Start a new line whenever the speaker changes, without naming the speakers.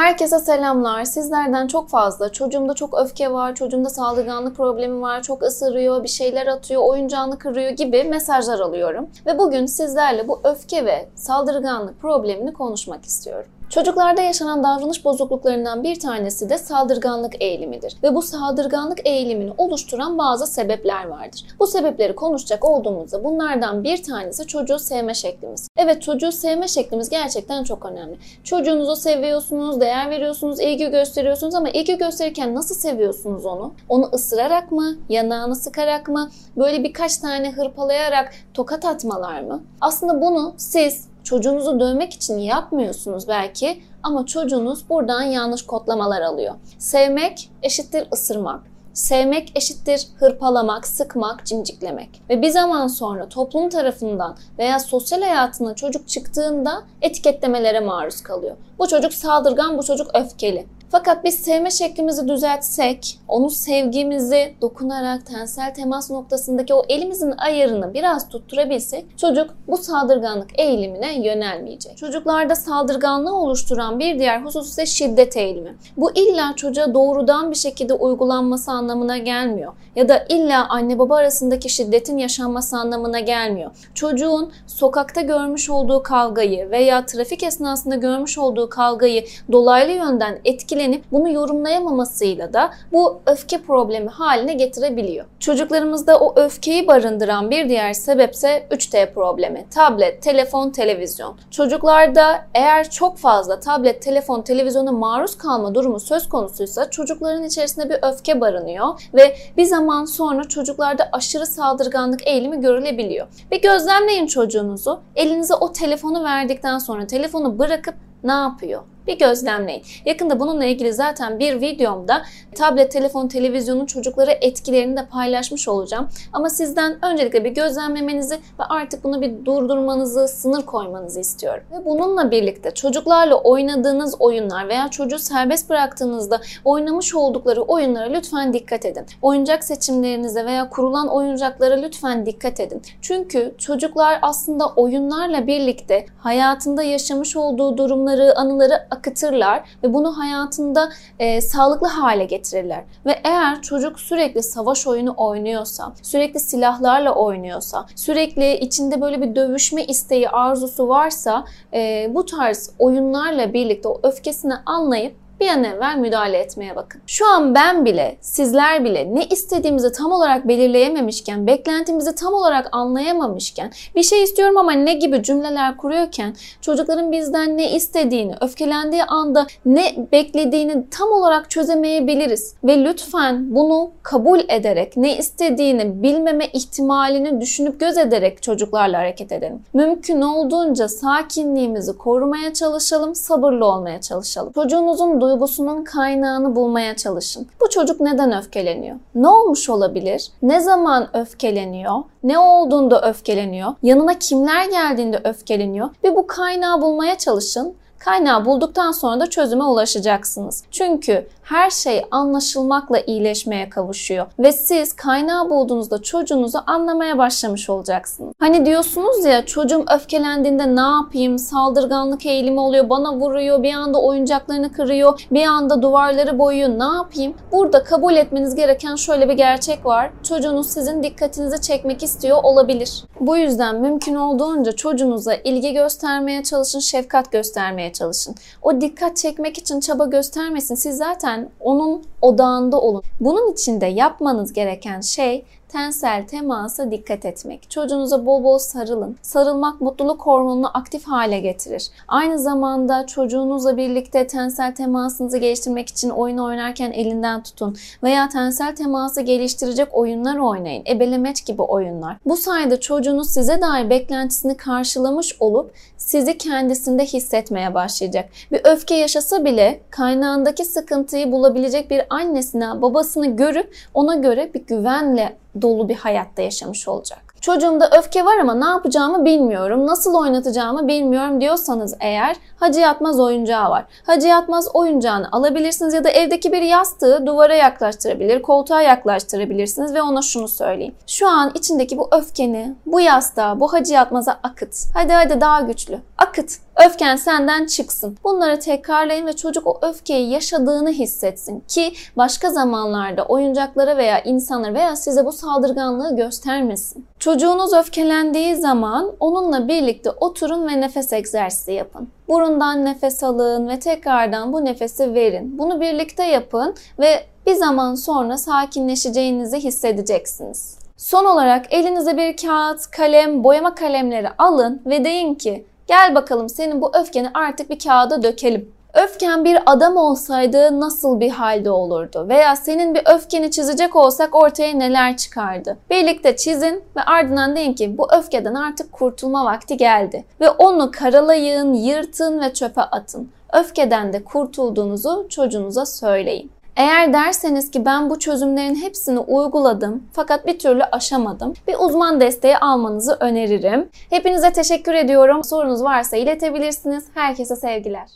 Herkese selamlar. Sizlerden çok fazla çocuğumda çok öfke var, çocuğumda saldırganlık problemi var, çok ısırıyor, bir şeyler atıyor, oyuncağını kırıyor gibi mesajlar alıyorum. Ve bugün sizlerle bu öfke ve saldırganlık problemini konuşmak istiyorum. Çocuklarda yaşanan davranış bozukluklarından bir tanesi de saldırganlık eğilimidir. Ve bu saldırganlık eğilimini oluşturan bazı sebepler vardır. Bu sebepleri konuşacak olduğumuzda bunlardan bir tanesi çocuğu sevme şeklimiz. Evet çocuğu sevme şeklimiz gerçekten çok önemli. Çocuğunuzu seviyorsunuz, değer veriyorsunuz, ilgi gösteriyorsunuz ama ilgi gösterirken nasıl seviyorsunuz onu? Onu ısırarak mı, yanağını sıkarak mı, böyle birkaç tane hırpalayarak tokat atmalar mı? Aslında bunu siz çocuğunuzu dövmek için yapmıyorsunuz belki ama çocuğunuz buradan yanlış kodlamalar alıyor. Sevmek eşittir ısırmak. Sevmek eşittir hırpalamak, sıkmak, cimciklemek. Ve bir zaman sonra toplum tarafından veya sosyal hayatına çocuk çıktığında etiketlemelere maruz kalıyor. Bu çocuk saldırgan, bu çocuk öfkeli. Fakat biz sevme şeklimizi düzeltsek, onu sevgimizi dokunarak tensel temas noktasındaki o elimizin ayarını biraz tutturabilsek çocuk bu saldırganlık eğilimine yönelmeyecek. Çocuklarda saldırganlığı oluşturan bir diğer husus ise şiddet eğilimi. Bu illa çocuğa doğrudan bir şekilde uygulanması anlamına gelmiyor. Ya da illa anne baba arasındaki şiddetin yaşanması anlamına gelmiyor. Çocuğun sokakta görmüş olduğu kavgayı veya trafik esnasında görmüş olduğu kavgayı dolaylı yönden etkili etkilenip bunu yorumlayamamasıyla da bu öfke problemi haline getirebiliyor. Çocuklarımızda o öfkeyi barındıran bir diğer sebepse 3T problemi. Tablet, telefon, televizyon. Çocuklarda eğer çok fazla tablet, telefon, televizyona maruz kalma durumu söz konusuysa çocukların içerisinde bir öfke barınıyor ve bir zaman sonra çocuklarda aşırı saldırganlık eğilimi görülebiliyor. Bir gözlemleyin çocuğunuzu. Elinize o telefonu verdikten sonra telefonu bırakıp ne yapıyor? bir gözlemleyin. Yakında bununla ilgili zaten bir videomda tablet, telefon, televizyonun çocuklara etkilerini de paylaşmış olacağım. Ama sizden öncelikle bir gözlemlemenizi ve artık bunu bir durdurmanızı, sınır koymanızı istiyorum. Ve bununla birlikte çocuklarla oynadığınız oyunlar veya çocuğu serbest bıraktığınızda oynamış oldukları oyunlara lütfen dikkat edin. Oyuncak seçimlerinize veya kurulan oyuncaklara lütfen dikkat edin. Çünkü çocuklar aslında oyunlarla birlikte hayatında yaşamış olduğu durumları, anıları akıtırlar ve bunu hayatında e, sağlıklı hale getirirler. Ve eğer çocuk sürekli savaş oyunu oynuyorsa, sürekli silahlarla oynuyorsa, sürekli içinde böyle bir dövüşme isteği, arzusu varsa e, bu tarz oyunlarla birlikte o öfkesini anlayıp bir an evvel müdahale etmeye bakın. Şu an ben bile, sizler bile ne istediğimizi tam olarak belirleyememişken, beklentimizi tam olarak anlayamamışken, bir şey istiyorum ama ne gibi cümleler kuruyorken, çocukların bizden ne istediğini, öfkelendiği anda ne beklediğini tam olarak çözemeyebiliriz. Ve lütfen bunu kabul ederek, ne istediğini bilmeme ihtimalini düşünüp göz ederek çocuklarla hareket edelim. Mümkün olduğunca sakinliğimizi korumaya çalışalım, sabırlı olmaya çalışalım. Çocuğunuzun duygusunun kaynağını bulmaya çalışın. Bu çocuk neden öfkeleniyor? Ne olmuş olabilir? Ne zaman öfkeleniyor? Ne olduğunda öfkeleniyor? Yanına kimler geldiğinde öfkeleniyor? Ve bu kaynağı bulmaya çalışın. Kaynağı bulduktan sonra da çözüme ulaşacaksınız. Çünkü her şey anlaşılmakla iyileşmeye kavuşuyor. Ve siz kaynağı bulduğunuzda çocuğunuzu anlamaya başlamış olacaksınız. Hani diyorsunuz ya çocuğum öfkelendiğinde ne yapayım? Saldırganlık eğilimi oluyor, bana vuruyor, bir anda oyuncaklarını kırıyor, bir anda duvarları boyuyor. Ne yapayım? Burada kabul etmeniz gereken şöyle bir gerçek var. Çocuğunuz sizin dikkatinizi çekmek istiyor olabilir. Bu yüzden mümkün olduğunca çocuğunuza ilgi göstermeye çalışın, şefkat göstermeye çalışın. O dikkat çekmek için çaba göstermesin. Siz zaten onun odağında olun. Bunun için de yapmanız gereken şey tensel temasa dikkat etmek. Çocuğunuza bol bol sarılın. Sarılmak mutluluk hormonunu aktif hale getirir. Aynı zamanda çocuğunuzla birlikte tensel temasınızı geliştirmek için oyun oynarken elinden tutun veya tensel teması geliştirecek oyunlar oynayın. Ebelemeç gibi oyunlar. Bu sayede çocuğunuz size dair beklentisini karşılamış olup sizi kendisinde hissetmeye başlayacak. Bir öfke yaşasa bile kaynağındaki sıkıntıyı bulabilecek bir annesine, babasını görüp ona göre bir güvenle dolu bir hayatta yaşamış olacak. Çocuğumda öfke var ama ne yapacağımı bilmiyorum, nasıl oynatacağımı bilmiyorum diyorsanız eğer Hacı Yatmaz oyuncağı var. Hacı Yatmaz oyuncağını alabilirsiniz ya da evdeki bir yastığı duvara yaklaştırabilir, koltuğa yaklaştırabilirsiniz ve ona şunu söyleyin. Şu an içindeki bu öfkeni bu yastığa, bu Hacı Yatmaz'a akıt. Hadi hadi daha güçlü. Akıt. Öfken senden çıksın. Bunları tekrarlayın ve çocuk o öfkeyi yaşadığını hissetsin ki başka zamanlarda oyuncaklara veya insanlara veya size bu saldırganlığı göstermesin. Çocuğunuz öfkelendiği zaman onunla birlikte oturun ve nefes egzersizi yapın. Burundan nefes alın ve tekrardan bu nefesi verin. Bunu birlikte yapın ve bir zaman sonra sakinleşeceğinizi hissedeceksiniz. Son olarak elinize bir kağıt, kalem, boyama kalemleri alın ve deyin ki gel bakalım senin bu öfkeni artık bir kağıda dökelim. Öfken bir adam olsaydı nasıl bir halde olurdu? Veya senin bir öfkeni çizecek olsak ortaya neler çıkardı? Birlikte çizin ve ardından deyin ki bu öfkeden artık kurtulma vakti geldi. Ve onu karalayın, yırtın ve çöpe atın. Öfkeden de kurtulduğunuzu çocuğunuza söyleyin. Eğer derseniz ki ben bu çözümlerin hepsini uyguladım fakat bir türlü aşamadım. Bir uzman desteği almanızı öneririm. Hepinize teşekkür ediyorum. Sorunuz varsa iletebilirsiniz. Herkese sevgiler.